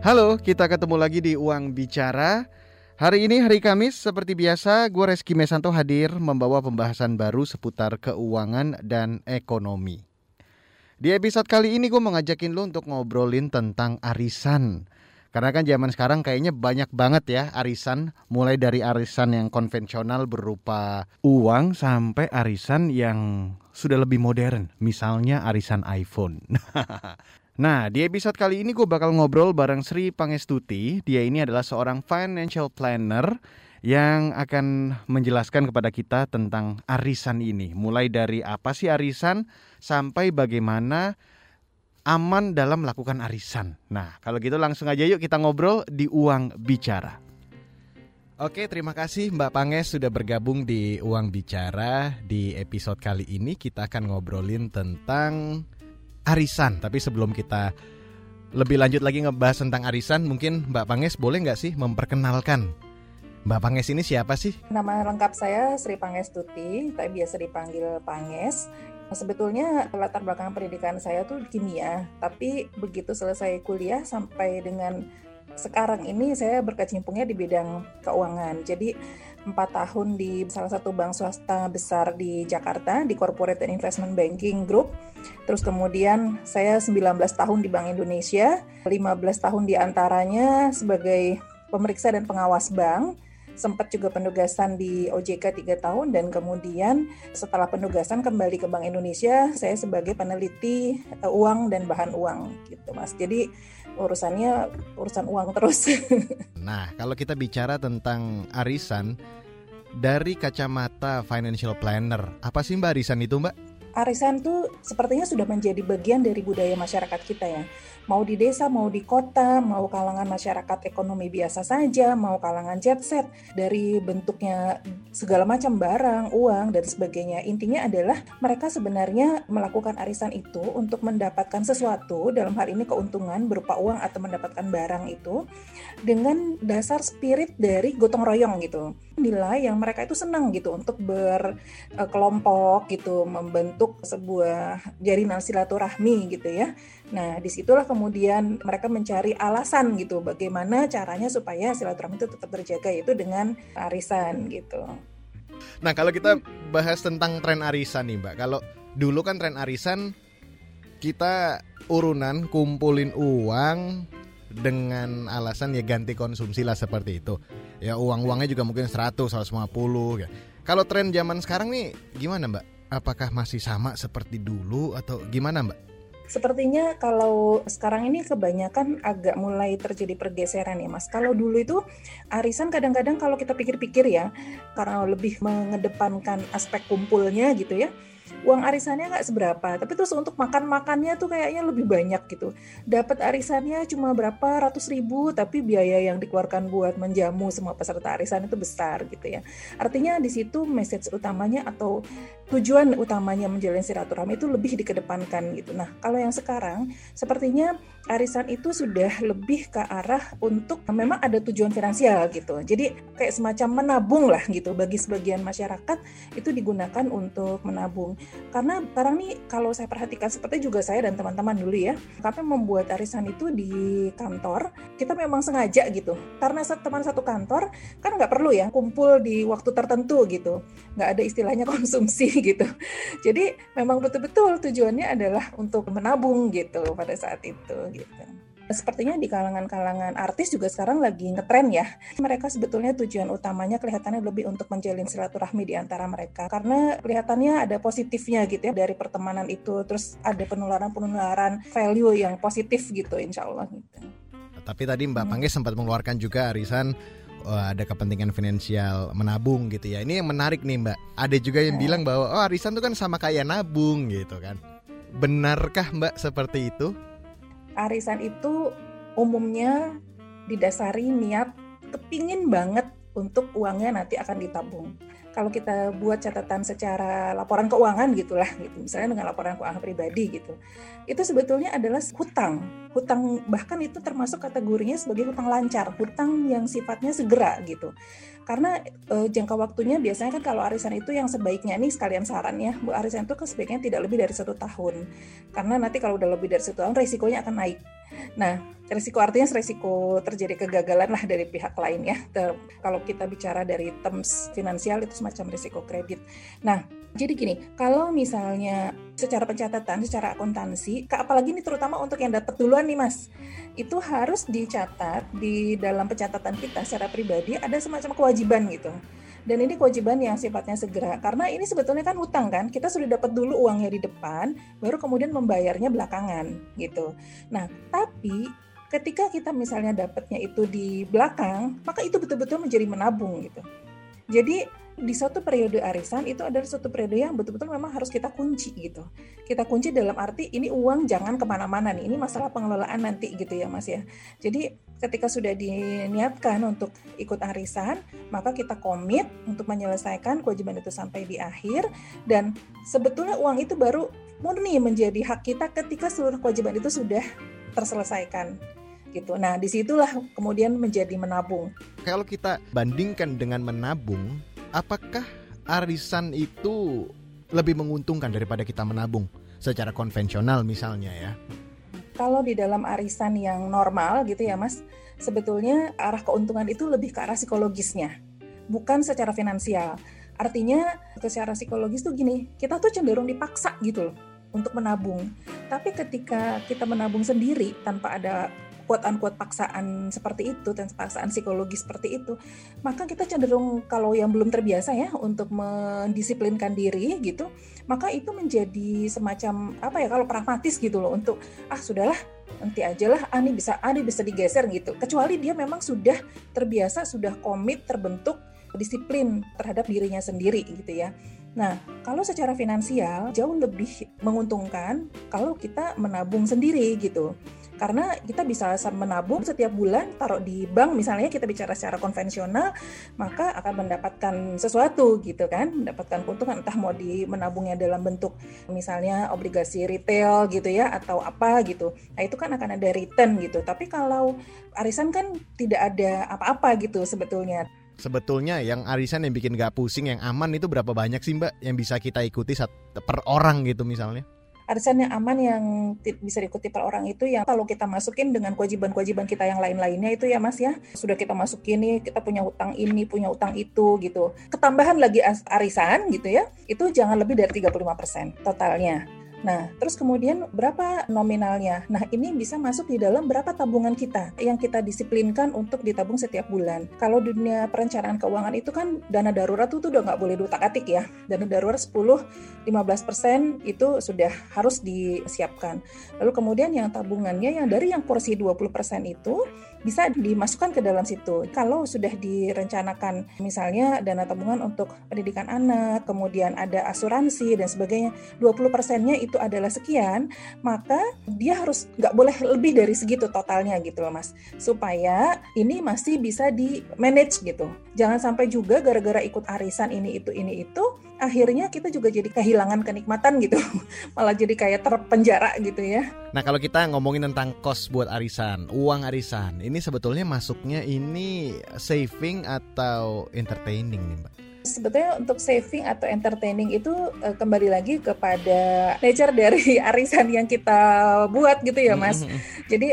Halo, kita ketemu lagi di Uang Bicara. Hari ini hari Kamis, seperti biasa, gue Reski Mesanto hadir membawa pembahasan baru seputar keuangan dan ekonomi. Di episode kali ini gue mau ngajakin lo untuk ngobrolin tentang arisan. Karena kan zaman sekarang kayaknya banyak banget ya arisan, mulai dari arisan yang konvensional berupa uang sampai arisan yang sudah lebih modern, misalnya arisan iPhone. Nah, di episode kali ini gue bakal ngobrol bareng Sri Pangestuti. Dia ini adalah seorang financial planner yang akan menjelaskan kepada kita tentang arisan ini. Mulai dari apa sih arisan sampai bagaimana aman dalam melakukan arisan. Nah, kalau gitu langsung aja yuk kita ngobrol di Uang Bicara. Oke, terima kasih Mbak Panges sudah bergabung di Uang Bicara. Di episode kali ini kita akan ngobrolin tentang arisan. Tapi sebelum kita lebih lanjut lagi ngebahas tentang arisan, mungkin Mbak Panges boleh nggak sih memperkenalkan Mbak Panges ini siapa sih? Nama lengkap saya Sri Panges Tuti, tapi biasa dipanggil Panges. Sebetulnya latar belakang pendidikan saya tuh kimia, tapi begitu selesai kuliah sampai dengan sekarang ini saya berkecimpungnya di bidang keuangan. Jadi empat tahun di salah satu bank swasta besar di Jakarta di Corporate and Investment Banking Group. Terus kemudian saya 19 tahun di Bank Indonesia, 15 tahun di antaranya sebagai pemeriksa dan pengawas bank sempat juga penugasan di OJK tiga tahun dan kemudian setelah penugasan kembali ke Bank Indonesia saya sebagai peneliti uh, uang dan bahan uang gitu mas jadi urusannya urusan uang terus. nah kalau kita bicara tentang arisan dari kacamata financial planner apa sih mbak arisan itu mbak? Arisan tuh sepertinya sudah menjadi bagian dari budaya masyarakat kita ya mau di desa, mau di kota, mau kalangan masyarakat ekonomi biasa saja, mau kalangan jet set, dari bentuknya segala macam barang, uang, dan sebagainya. Intinya adalah mereka sebenarnya melakukan arisan itu untuk mendapatkan sesuatu, dalam hal ini keuntungan berupa uang atau mendapatkan barang itu, dengan dasar spirit dari gotong royong gitu. Nilai yang mereka itu senang gitu untuk berkelompok gitu, membentuk sebuah jaringan silaturahmi gitu ya. Nah, di situlah kemudian mereka mencari alasan gitu, bagaimana caranya supaya silaturahmi itu tetap terjaga, yaitu dengan arisan gitu. Nah, kalau kita bahas tentang tren arisan nih, Mbak. Kalau dulu kan tren arisan kita urunan kumpulin uang dengan alasan ya ganti konsumsi lah seperti itu. Ya uang-uangnya juga mungkin 100, 150 ya. Kalau tren zaman sekarang nih gimana, Mbak? Apakah masih sama seperti dulu atau gimana, Mbak? Sepertinya kalau sekarang ini kebanyakan agak mulai terjadi pergeseran ya Mas. Kalau dulu itu arisan kadang-kadang kalau kita pikir-pikir ya, karena lebih mengedepankan aspek kumpulnya gitu ya, uang arisannya nggak seberapa. Tapi terus untuk makan makannya tuh kayaknya lebih banyak gitu. Dapat arisannya cuma berapa ratus ribu tapi biaya yang dikeluarkan buat menjamu semua peserta arisan itu besar gitu ya. Artinya di situ message utamanya atau tujuan utamanya menjalin silaturahmi itu lebih dikedepankan gitu. Nah kalau yang sekarang sepertinya arisan itu sudah lebih ke arah untuk memang ada tujuan finansial gitu. Jadi kayak semacam menabung lah gitu bagi sebagian masyarakat itu digunakan untuk menabung. Karena sekarang nih kalau saya perhatikan seperti juga saya dan teman-teman dulu ya kami membuat arisan itu di kantor kita memang sengaja gitu. Karena teman satu kantor kan nggak perlu ya kumpul di waktu tertentu gitu. Nggak ada istilahnya konsumsi gitu jadi memang betul-betul tujuannya adalah untuk menabung gitu pada saat itu gitu sepertinya di kalangan-kalangan artis juga sekarang lagi ngetren ya. Mereka sebetulnya tujuan utamanya kelihatannya lebih untuk menjalin silaturahmi di antara mereka karena kelihatannya ada positifnya gitu ya dari pertemanan itu terus ada penularan-penularan value yang positif gitu insya Allah gitu. Tapi tadi Mbak hmm. Pangge sempat mengeluarkan juga arisan oh, ada kepentingan finansial menabung gitu ya. Ini yang menarik nih Mbak. Ada juga yang hmm. bilang bahwa oh arisan itu kan sama kayak nabung gitu kan. Benarkah Mbak seperti itu? arisan itu umumnya didasari niat kepingin banget untuk uangnya nanti akan ditabung. Kalau kita buat catatan secara laporan keuangan gitulah gitu, misalnya dengan laporan keuangan pribadi gitu, itu sebetulnya adalah hutang. Hutang bahkan itu termasuk kategorinya sebagai hutang lancar, hutang yang sifatnya segera gitu. Karena e, jangka waktunya biasanya kan kalau arisan itu yang sebaiknya ini sekalian saran ya bu arisan itu kan sebaiknya tidak lebih dari satu tahun. Karena nanti kalau udah lebih dari satu tahun resikonya akan naik nah Resiko artinya resiko terjadi kegagalan lah dari pihak lain ya. Ter, kalau kita bicara dari terms finansial itu semacam resiko kredit. Nah, jadi gini, kalau misalnya secara pencatatan, secara akuntansi, apalagi ini terutama untuk yang dapat duluan nih mas, itu harus dicatat di dalam pencatatan kita secara pribadi ada semacam kewajiban gitu. Dan ini kewajiban yang sifatnya segera, karena ini sebetulnya kan hutang kan, kita sudah dapat dulu uangnya di depan, baru kemudian membayarnya belakangan gitu. Nah, tapi ketika kita misalnya dapatnya itu di belakang, maka itu betul-betul menjadi menabung gitu. Jadi di suatu periode arisan itu adalah suatu periode yang betul-betul memang harus kita kunci gitu. Kita kunci dalam arti ini uang jangan ke mana-mana nih, ini masalah pengelolaan nanti gitu ya mas ya. Jadi ketika sudah diniatkan untuk ikut arisan, maka kita komit untuk menyelesaikan kewajiban itu sampai di akhir dan sebetulnya uang itu baru murni menjadi hak kita ketika seluruh kewajiban itu sudah terselesaikan gitu. Nah, di situlah kemudian menjadi menabung. Kalau kita bandingkan dengan menabung, apakah arisan itu lebih menguntungkan daripada kita menabung secara konvensional misalnya ya? Kalau di dalam arisan yang normal gitu ya Mas, sebetulnya arah keuntungan itu lebih ke arah psikologisnya, bukan secara finansial. Artinya secara psikologis tuh gini, kita tuh cenderung dipaksa gitu loh untuk menabung. Tapi ketika kita menabung sendiri tanpa ada quote unquote paksaan seperti itu dan paksaan psikologis seperti itu maka kita cenderung kalau yang belum terbiasa ya untuk mendisiplinkan diri gitu maka itu menjadi semacam apa ya kalau pragmatis gitu loh untuk ah sudahlah nanti aja lah ah ini bisa ah ini bisa digeser gitu. Kecuali dia memang sudah terbiasa sudah komit terbentuk disiplin terhadap dirinya sendiri gitu ya. Nah, kalau secara finansial jauh lebih menguntungkan kalau kita menabung sendiri gitu karena kita bisa menabung setiap bulan taruh di bank misalnya kita bicara secara konvensional maka akan mendapatkan sesuatu gitu kan mendapatkan keuntungan entah mau di menabungnya dalam bentuk misalnya obligasi retail gitu ya atau apa gitu. Nah itu kan akan ada return gitu. Tapi kalau arisan kan tidak ada apa-apa gitu sebetulnya. Sebetulnya yang arisan yang bikin gak pusing yang aman itu berapa banyak sih mbak yang bisa kita ikuti per orang gitu misalnya arisan yang aman yang bisa diikuti per orang itu yang kalau kita masukin dengan kewajiban-kewajiban kita yang lain-lainnya itu ya Mas ya. Sudah kita masukin nih kita punya utang ini punya utang itu gitu. Ketambahan lagi arisan gitu ya itu jangan lebih dari 35% totalnya Nah, terus kemudian berapa nominalnya? Nah, ini bisa masuk di dalam berapa tabungan kita yang kita disiplinkan untuk ditabung setiap bulan. Kalau dunia perencanaan keuangan itu kan dana darurat itu udah nggak boleh diutak-atik ya. Dana darurat 10-15% itu sudah harus disiapkan. Lalu kemudian yang tabungannya yang dari yang porsi 20% itu bisa dimasukkan ke dalam situ. Kalau sudah direncanakan misalnya dana tabungan untuk pendidikan anak, kemudian ada asuransi dan sebagainya, 20 persennya itu adalah sekian, maka dia harus nggak boleh lebih dari segitu totalnya gitu loh mas, supaya ini masih bisa di manage gitu. Jangan sampai juga gara-gara ikut arisan ini itu ini itu, akhirnya kita juga jadi kehilangan kenikmatan gitu, malah jadi kayak terpenjara gitu ya. Nah kalau kita ngomongin tentang kos buat arisan, uang arisan, ini sebetulnya masuknya ini saving atau entertaining nih mbak? Sebetulnya untuk saving atau entertaining itu uh, kembali lagi kepada nature dari arisan yang kita buat gitu ya mas. Mm-hmm. Jadi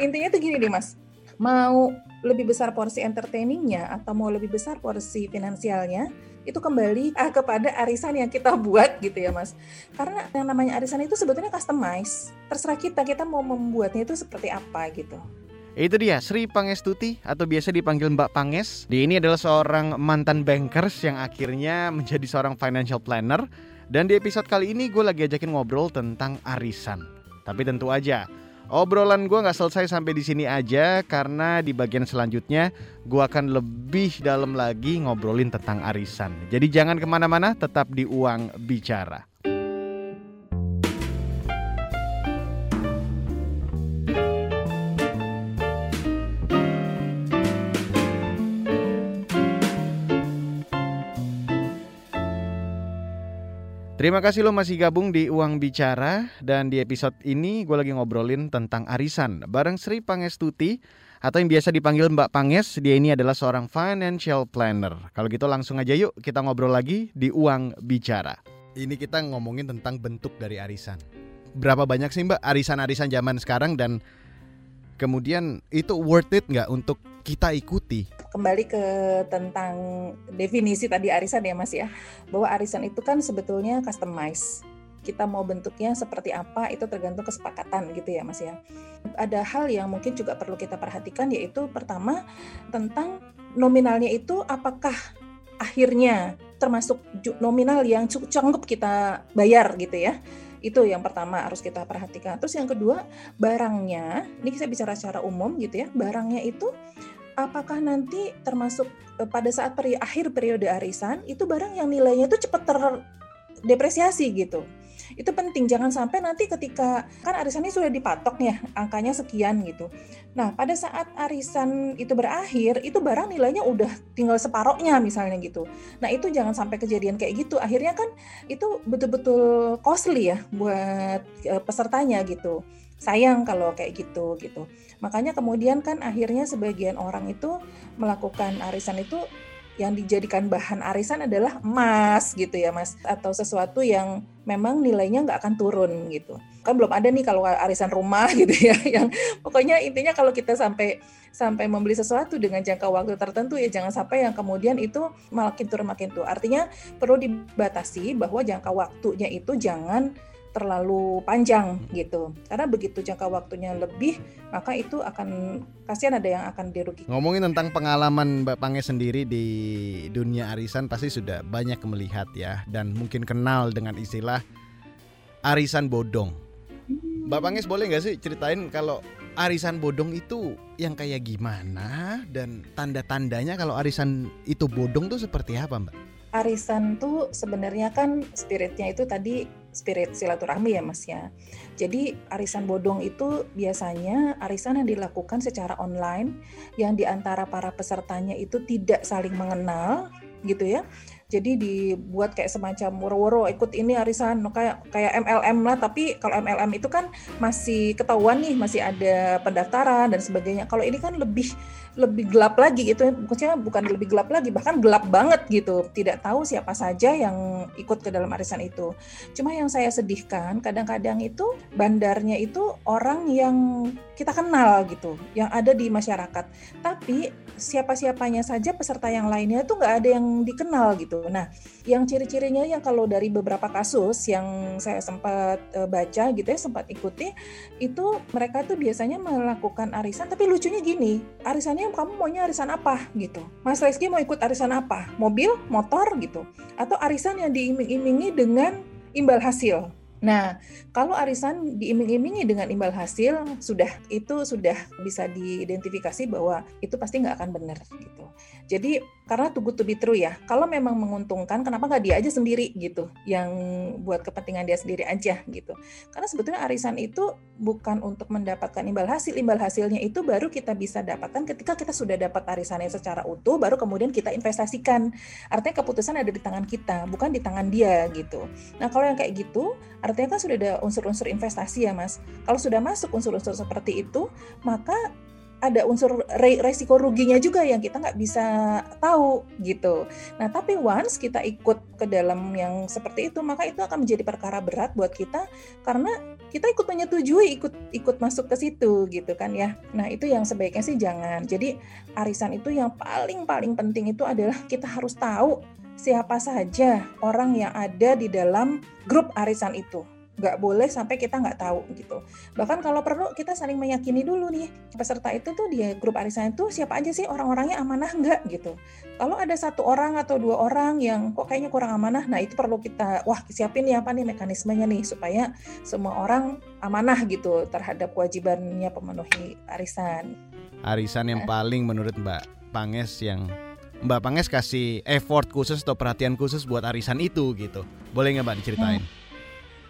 intinya tuh gini nih mas, mau lebih besar porsi entertainingnya atau mau lebih besar porsi finansialnya, itu kembali ah, kepada arisan yang kita buat gitu ya mas karena yang namanya arisan itu sebetulnya customize terserah kita kita mau membuatnya itu seperti apa gitu itu dia Sri Pangestuti atau biasa dipanggil Mbak Panges. Di ini adalah seorang mantan bankers yang akhirnya menjadi seorang financial planner. Dan di episode kali ini gue lagi ajakin ngobrol tentang arisan. Tapi tentu aja Obrolan gue nggak selesai sampai di sini aja karena di bagian selanjutnya gue akan lebih dalam lagi ngobrolin tentang arisan. Jadi jangan ke mana-mana, tetap di uang bicara. Terima kasih lo masih gabung di Uang Bicara dan di episode ini gue lagi ngobrolin tentang arisan bareng Sri Pangestuti atau yang biasa dipanggil Mbak Panges. Dia ini adalah seorang financial planner. Kalau gitu langsung aja yuk kita ngobrol lagi di Uang Bicara. Ini kita ngomongin tentang bentuk dari arisan. Berapa banyak sih Mbak arisan-arisan zaman sekarang dan kemudian itu worth it nggak untuk kita ikuti? Kembali ke tentang definisi tadi arisan ya Mas ya, bahwa arisan itu kan sebetulnya customize kita mau bentuknya seperti apa itu tergantung kesepakatan gitu ya Mas ya. Ada hal yang mungkin juga perlu kita perhatikan yaitu pertama tentang nominalnya itu apakah akhirnya termasuk nominal yang cukup cukup kita bayar gitu ya. Itu yang pertama harus kita perhatikan. Terus yang kedua, barangnya, ini saya bicara secara umum gitu ya, barangnya itu apakah nanti termasuk eh, pada saat peri akhir periode arisan itu barang yang nilainya itu cepat terdepresiasi gitu? Itu penting jangan sampai nanti ketika kan arisannya sudah dipatok nih angkanya sekian gitu. Nah pada saat arisan itu berakhir itu barang nilainya udah tinggal separohnya misalnya gitu. Nah itu jangan sampai kejadian kayak gitu. Akhirnya kan itu betul-betul costly ya buat e, pesertanya gitu sayang kalau kayak gitu gitu. Makanya kemudian kan akhirnya sebagian orang itu melakukan arisan itu yang dijadikan bahan arisan adalah emas gitu ya mas. Atau sesuatu yang memang nilainya nggak akan turun gitu. Kan belum ada nih kalau arisan rumah gitu ya yang pokoknya intinya kalau kita sampai sampai membeli sesuatu dengan jangka waktu tertentu ya jangan sampai yang kemudian itu makin turun makin tuh artinya perlu dibatasi bahwa jangka waktunya itu jangan terlalu panjang gitu. Karena begitu jangka waktunya lebih, maka itu akan kasihan ada yang akan dirugikan. Ngomongin tentang pengalaman Mbak Pange sendiri di dunia arisan pasti sudah banyak melihat ya dan mungkin kenal dengan istilah arisan bodong. Mbak Panges boleh nggak sih ceritain kalau arisan bodong itu yang kayak gimana dan tanda-tandanya kalau arisan itu bodong tuh seperti apa Mbak? Arisan tuh sebenarnya kan spiritnya itu tadi spirit silaturahmi ya Mas ya. Jadi arisan bodong itu biasanya arisan yang dilakukan secara online yang di antara para pesertanya itu tidak saling mengenal gitu ya. Jadi dibuat kayak semacam woro-woro ikut ini arisan kayak kayak MLM lah tapi kalau MLM itu kan masih ketahuan nih masih ada pendaftaran dan sebagainya. Kalau ini kan lebih lebih gelap lagi gitu. Maksudnya bukan lebih gelap lagi bahkan gelap banget gitu. Tidak tahu siapa saja yang ikut ke dalam arisan itu. Cuma yang saya sedihkan kadang-kadang itu bandarnya itu orang yang kita kenal gitu yang ada di masyarakat. Tapi siapa-siapanya saja peserta yang lainnya itu nggak ada yang dikenal gitu. Nah yang ciri-cirinya yang kalau dari beberapa kasus yang saya sempat uh, baca gitu ya sempat ikuti itu mereka tuh biasanya melakukan arisan. Tapi lucunya gini arisannya misalnya kamu maunya arisan apa gitu. Mas Rizky mau ikut arisan apa? Mobil, motor gitu. Atau arisan yang diiming-imingi dengan imbal hasil. Nah, kalau arisan diiming-imingi dengan imbal hasil, sudah itu sudah bisa diidentifikasi bahwa itu pasti nggak akan benar gitu. Jadi karena tunggu to be true ya, kalau memang menguntungkan, kenapa nggak dia aja sendiri gitu, yang buat kepentingan dia sendiri aja gitu. Karena sebetulnya arisan itu bukan untuk mendapatkan imbal hasil, imbal hasilnya itu baru kita bisa dapatkan ketika kita sudah dapat arisannya secara utuh, baru kemudian kita investasikan. Artinya keputusan ada di tangan kita, bukan di tangan dia gitu. Nah kalau yang kayak gitu, artinya kan sudah ada unsur-unsur investasi ya mas. Kalau sudah masuk unsur-unsur seperti itu, maka ada unsur re resiko ruginya juga yang kita nggak bisa tahu gitu. Nah tapi once kita ikut ke dalam yang seperti itu, maka itu akan menjadi perkara berat buat kita karena kita ikut menyetujui ikut ikut masuk ke situ gitu kan ya. Nah itu yang sebaiknya sih jangan. Jadi arisan itu yang paling paling penting itu adalah kita harus tahu siapa saja orang yang ada di dalam grup arisan itu nggak boleh sampai kita nggak tahu gitu. Bahkan kalau perlu kita saling meyakini dulu nih peserta itu tuh di grup arisan itu siapa aja sih orang-orangnya amanah nggak gitu. Kalau ada satu orang atau dua orang yang kok kayaknya kurang amanah, nah itu perlu kita wah siapin nih apa nih mekanismenya nih supaya semua orang amanah gitu terhadap kewajibannya pemenuhi arisan. Arisan yang nah. paling menurut Mbak Panges yang Mbak Panges kasih effort khusus atau perhatian khusus buat arisan itu gitu. Boleh nggak Mbak diceritain? Hmm.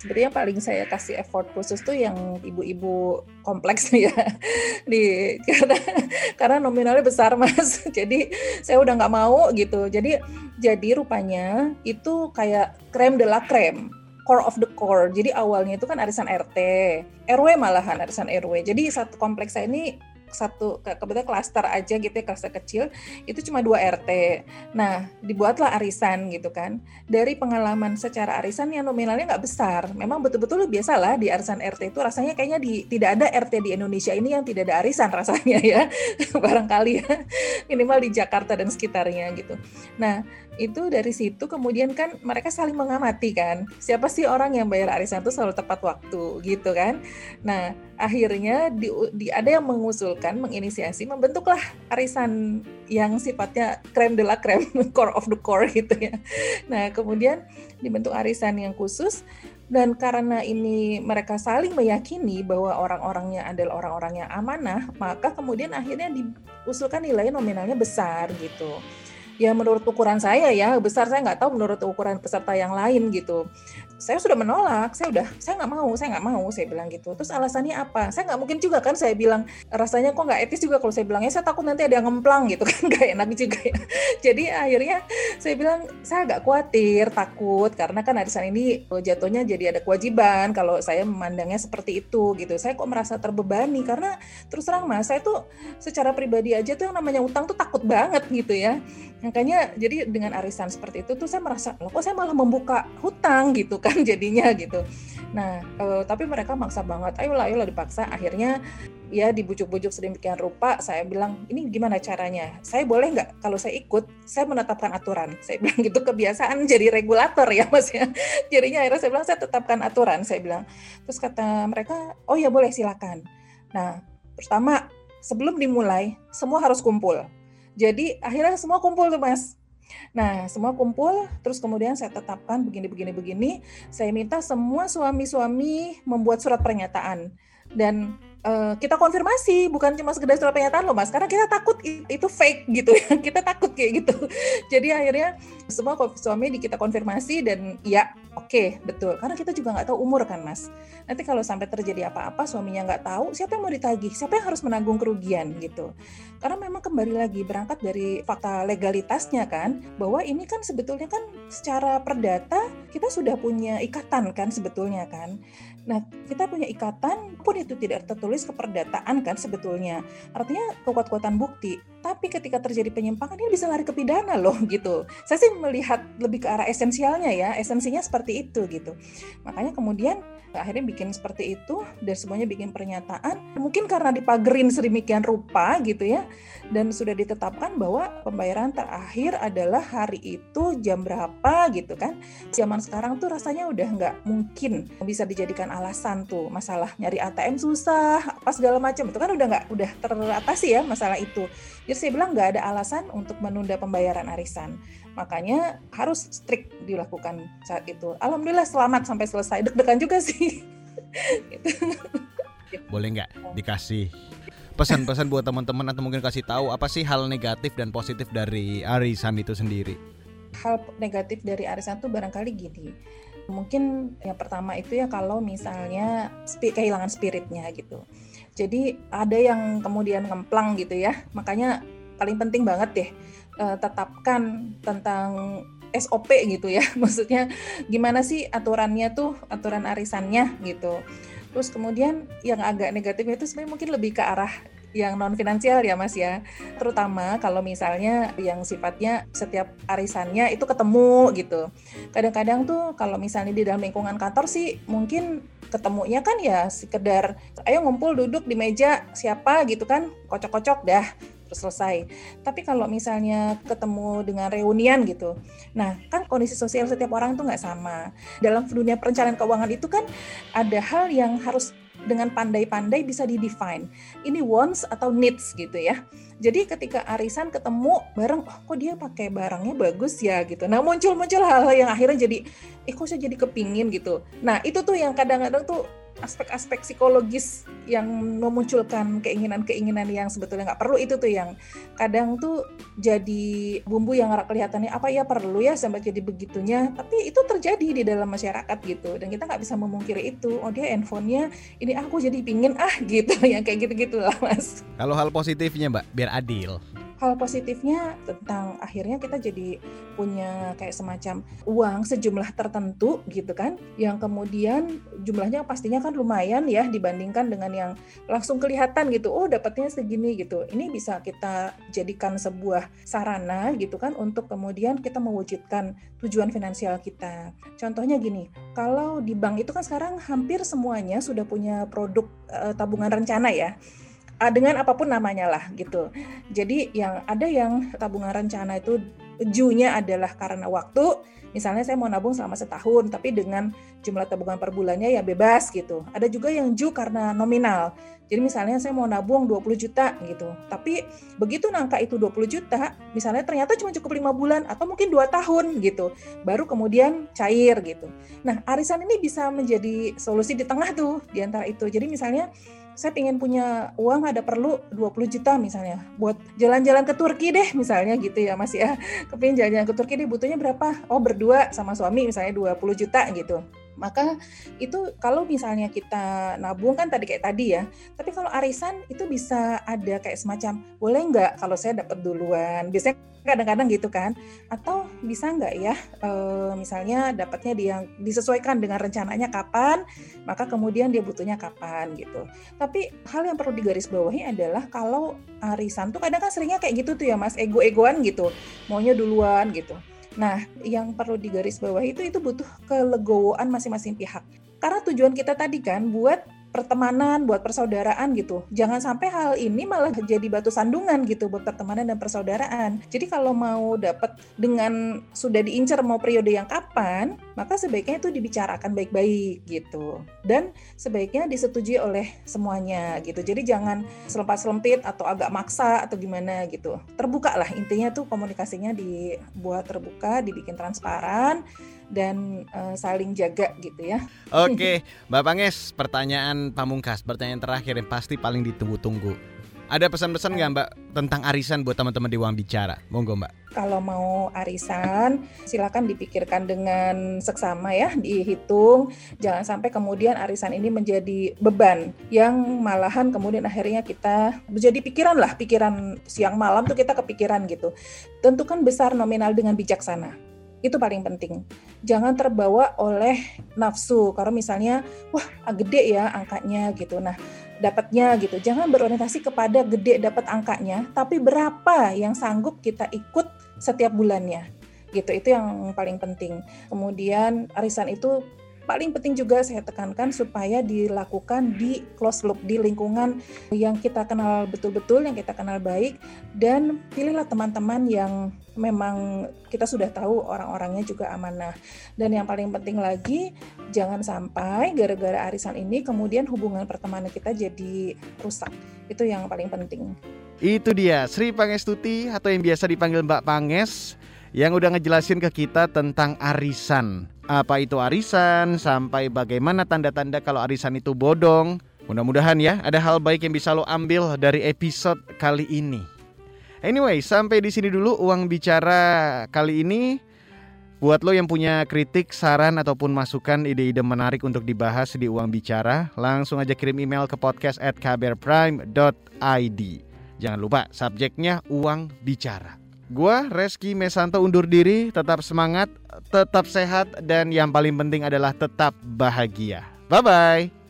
Sebenarnya paling saya kasih effort khusus tuh yang ibu-ibu kompleks ya, di karena karena nominalnya besar mas. Jadi saya udah nggak mau gitu. Jadi jadi rupanya itu kayak krem de la creme core of the core. Jadi awalnya itu kan arisan RT, RW malahan arisan RW. Jadi satu kompleks saya ini satu kebetulan klaster aja gitu ya klaster kecil itu cuma dua RT. Nah dibuatlah arisan gitu kan. Dari pengalaman secara arisan yang nominalnya nggak besar, memang betul-betul biasalah di arisan RT itu rasanya kayaknya di tidak ada RT di Indonesia ini yang tidak ada arisan rasanya ya barangkali ya minimal di Jakarta dan sekitarnya gitu. Nah itu dari situ kemudian kan mereka saling mengamati kan. Siapa sih orang yang bayar arisan itu selalu tepat waktu gitu kan? Nah akhirnya di, di ada yang mengusulkan menginisiasi membentuklah arisan yang sifatnya krem de la krem core of the core gitu ya. Nah kemudian dibentuk arisan yang khusus dan karena ini mereka saling meyakini bahwa orang-orangnya adalah orang-orang yang amanah maka kemudian akhirnya diusulkan nilai nominalnya besar gitu ya menurut ukuran saya ya besar saya nggak tahu menurut ukuran peserta yang lain gitu. Saya sudah menolak saya udah saya nggak mau saya nggak mau saya bilang gitu. Terus alasannya apa? Saya nggak mungkin juga kan saya bilang rasanya kok nggak etis juga kalau saya bilangnya saya takut nanti ada yang ngemplang gitu kan nggak enak juga ya. Jadi akhirnya saya bilang saya agak khawatir takut karena kan arisan ini jatuhnya jadi ada kewajiban kalau saya memandangnya seperti itu gitu. Saya kok merasa terbebani karena terus terang mas saya tuh secara pribadi aja tuh yang namanya utang tuh takut banget gitu ya makanya jadi dengan arisan seperti itu tuh saya merasa loh kok saya malah membuka hutang? gitu kan jadinya gitu. Nah e, tapi mereka maksa banget ayolah ayolah dipaksa. Akhirnya ya dibujuk-bujuk sedemikian rupa saya bilang ini gimana caranya? Saya boleh nggak? Kalau saya ikut saya menetapkan aturan. Saya bilang gitu kebiasaan jadi regulator ya mas ya. Jadinya akhirnya saya bilang saya tetapkan aturan saya bilang. Terus kata mereka oh ya boleh silakan. Nah pertama sebelum dimulai semua harus kumpul jadi akhirnya semua kumpul tuh mas. Nah, semua kumpul, terus kemudian saya tetapkan begini, begini, begini. Saya minta semua suami-suami membuat surat pernyataan. Dan uh, kita konfirmasi bukan cuma sekedar surat pernyataan loh mas. Karena kita takut itu fake gitu ya. Kita takut kayak gitu. Jadi akhirnya semua suami di kita konfirmasi dan ya oke okay, betul. Karena kita juga nggak tahu umur kan mas. Nanti kalau sampai terjadi apa-apa suaminya nggak tahu siapa yang mau ditagih? Siapa yang harus menanggung kerugian gitu? Karena memang kembali lagi berangkat dari fakta legalitasnya kan bahwa ini kan sebetulnya kan secara perdata kita sudah punya ikatan kan sebetulnya kan Nah, kita punya ikatan pun itu tidak tertulis keperdataan kan sebetulnya. Artinya kekuatan bukti. Tapi ketika terjadi penyimpangan ini bisa lari ke pidana loh gitu. Saya sih melihat lebih ke arah esensialnya ya, esensinya seperti itu gitu. Makanya kemudian akhirnya bikin seperti itu dan semuanya bikin pernyataan. Mungkin karena dipagerin sedemikian rupa gitu ya dan sudah ditetapkan bahwa pembayaran terakhir adalah hari itu jam berapa gitu kan. Zaman sekarang tuh rasanya udah nggak mungkin bisa dijadikan alasan tuh masalah nyari ATM susah, apa segala macam itu kan udah nggak udah teratasi ya masalah itu. Jadi saya bilang nggak ada alasan untuk menunda pembayaran arisan. Makanya harus strict dilakukan saat itu. Alhamdulillah selamat sampai selesai. Deg-degan juga sih. Boleh nggak dikasih pesan-pesan buat teman-teman atau mungkin kasih tahu apa sih hal negatif dan positif dari arisan itu sendiri? Hal negatif dari arisan itu barangkali gini. Mungkin yang pertama itu ya kalau misalnya kehilangan spiritnya gitu jadi ada yang kemudian ngemplang gitu ya. Makanya paling penting banget deh uh, tetapkan tentang SOP gitu ya. Maksudnya gimana sih aturannya tuh, aturan arisannya gitu. Terus kemudian yang agak negatif itu sebenarnya mungkin lebih ke arah yang non finansial ya Mas ya. Terutama kalau misalnya yang sifatnya setiap arisannya itu ketemu gitu. Kadang-kadang tuh kalau misalnya di dalam lingkungan kantor sih mungkin ketemunya kan ya sekedar ayo ngumpul duduk di meja siapa gitu kan kocok-kocok dah terus selesai. Tapi kalau misalnya ketemu dengan reunian gitu, nah kan kondisi sosial setiap orang itu nggak sama. Dalam dunia perencanaan keuangan itu kan ada hal yang harus dengan pandai-pandai bisa didefine. Ini wants atau needs gitu ya. Jadi ketika arisan ketemu bareng, oh, kok dia pakai barangnya bagus ya gitu. Nah muncul-muncul hal-hal yang akhirnya jadi, eh kok saya jadi kepingin gitu. Nah itu tuh yang kadang-kadang tuh aspek-aspek psikologis yang memunculkan keinginan-keinginan yang sebetulnya nggak perlu itu tuh yang kadang tuh jadi bumbu yang kelihatannya apa ya perlu ya sampai jadi begitunya? Tapi itu terjadi di dalam masyarakat gitu dan kita nggak bisa memungkiri itu. Oh dia handphonenya ini aku jadi pingin ah gitu yang kayak gitu gitu lah mas. Kalau hal positifnya mbak biar adil hal positifnya tentang akhirnya kita jadi punya kayak semacam uang sejumlah tertentu gitu kan. Yang kemudian jumlahnya pastinya kan lumayan ya dibandingkan dengan yang langsung kelihatan gitu. Oh dapatnya segini gitu. Ini bisa kita jadikan sebuah sarana gitu kan untuk kemudian kita mewujudkan tujuan finansial kita. Contohnya gini kalau di bank itu kan sekarang hampir semuanya sudah punya produk uh, tabungan rencana ya dengan apa pun namanya lah gitu. Jadi yang ada yang tabungan rencana itu junya adalah karena waktu. Misalnya saya mau nabung selama setahun, tapi dengan jumlah tabungan per bulannya ya bebas gitu. Ada juga yang ju karena nominal. Jadi misalnya saya mau nabung 20 juta gitu. Tapi begitu nangka itu 20 juta, misalnya ternyata cuma cukup lima bulan atau mungkin dua tahun gitu. Baru kemudian cair gitu. Nah, arisan ini bisa menjadi solusi di tengah tuh di antara itu. Jadi misalnya saya ingin punya uang ada perlu 20 juta misalnya buat jalan-jalan ke Turki deh misalnya gitu ya Mas ya. Kepingin jalan-jalan ke Turki deh butuhnya berapa? Oh berdua sama suami misalnya 20 juta gitu. Maka itu kalau misalnya kita nabung kan tadi kayak tadi ya. Tapi kalau arisan itu bisa ada kayak semacam boleh nggak kalau saya dapat duluan. Biasanya kadang-kadang gitu kan. Atau bisa nggak ya e, misalnya dapatnya dia disesuaikan dengan rencananya kapan, maka kemudian dia butuhnya kapan gitu. Tapi hal yang perlu digarisbawahi adalah kalau arisan tuh kadang kan seringnya kayak gitu tuh ya Mas, ego-egoan gitu. Maunya duluan gitu. Nah, yang perlu digarisbawahi itu itu butuh kelegowoan masing-masing pihak. Karena tujuan kita tadi kan buat pertemanan, buat persaudaraan gitu. Jangan sampai hal ini malah jadi batu sandungan gitu buat pertemanan dan persaudaraan. Jadi kalau mau dapat dengan sudah diincar mau periode yang kapan, maka sebaiknya itu dibicarakan baik-baik gitu. Dan sebaiknya disetujui oleh semuanya gitu. Jadi jangan selempat-selempit atau agak maksa atau gimana gitu. Terbuka lah intinya tuh komunikasinya dibuat terbuka, dibikin transparan dan uh, saling jaga gitu ya. Oke, Mbak Panges, pertanyaan pamungkas, pertanyaan terakhir yang pasti paling ditunggu-tunggu. Ada pesan-pesan nggak Mbak tentang arisan buat teman-teman di Uang Bicara? Monggo Mbak. Kalau mau arisan, silakan dipikirkan dengan seksama ya, dihitung. Jangan sampai kemudian arisan ini menjadi beban yang malahan kemudian akhirnya kita menjadi pikiran lah, pikiran siang malam tuh kita kepikiran gitu. Tentukan besar nominal dengan bijaksana itu paling penting. Jangan terbawa oleh nafsu. Kalau misalnya, wah gede ya angkanya gitu. Nah, dapatnya gitu. Jangan berorientasi kepada gede dapat angkanya, tapi berapa yang sanggup kita ikut setiap bulannya. Gitu. Itu yang paling penting. Kemudian arisan itu paling penting juga saya tekankan supaya dilakukan di close loop di lingkungan yang kita kenal betul-betul yang kita kenal baik dan pilihlah teman-teman yang memang kita sudah tahu orang-orangnya juga amanah. Dan yang paling penting lagi jangan sampai gara-gara arisan ini kemudian hubungan pertemanan kita jadi rusak. Itu yang paling penting. Itu dia Sri Pangestuti atau yang biasa dipanggil Mbak Panges yang udah ngejelasin ke kita tentang arisan. Apa itu arisan, sampai bagaimana tanda-tanda kalau arisan itu bodong. Mudah-mudahan ya ada hal baik yang bisa lo ambil dari episode kali ini. Anyway, sampai di sini dulu uang bicara kali ini. Buat lo yang punya kritik, saran ataupun masukan ide-ide menarik untuk dibahas di Uang Bicara, langsung aja kirim email ke podcast at kbrprime.id. Jangan lupa subjeknya Uang Bicara. Gua Reski Mesanto undur diri, tetap semangat, tetap sehat dan yang paling penting adalah tetap bahagia. Bye bye.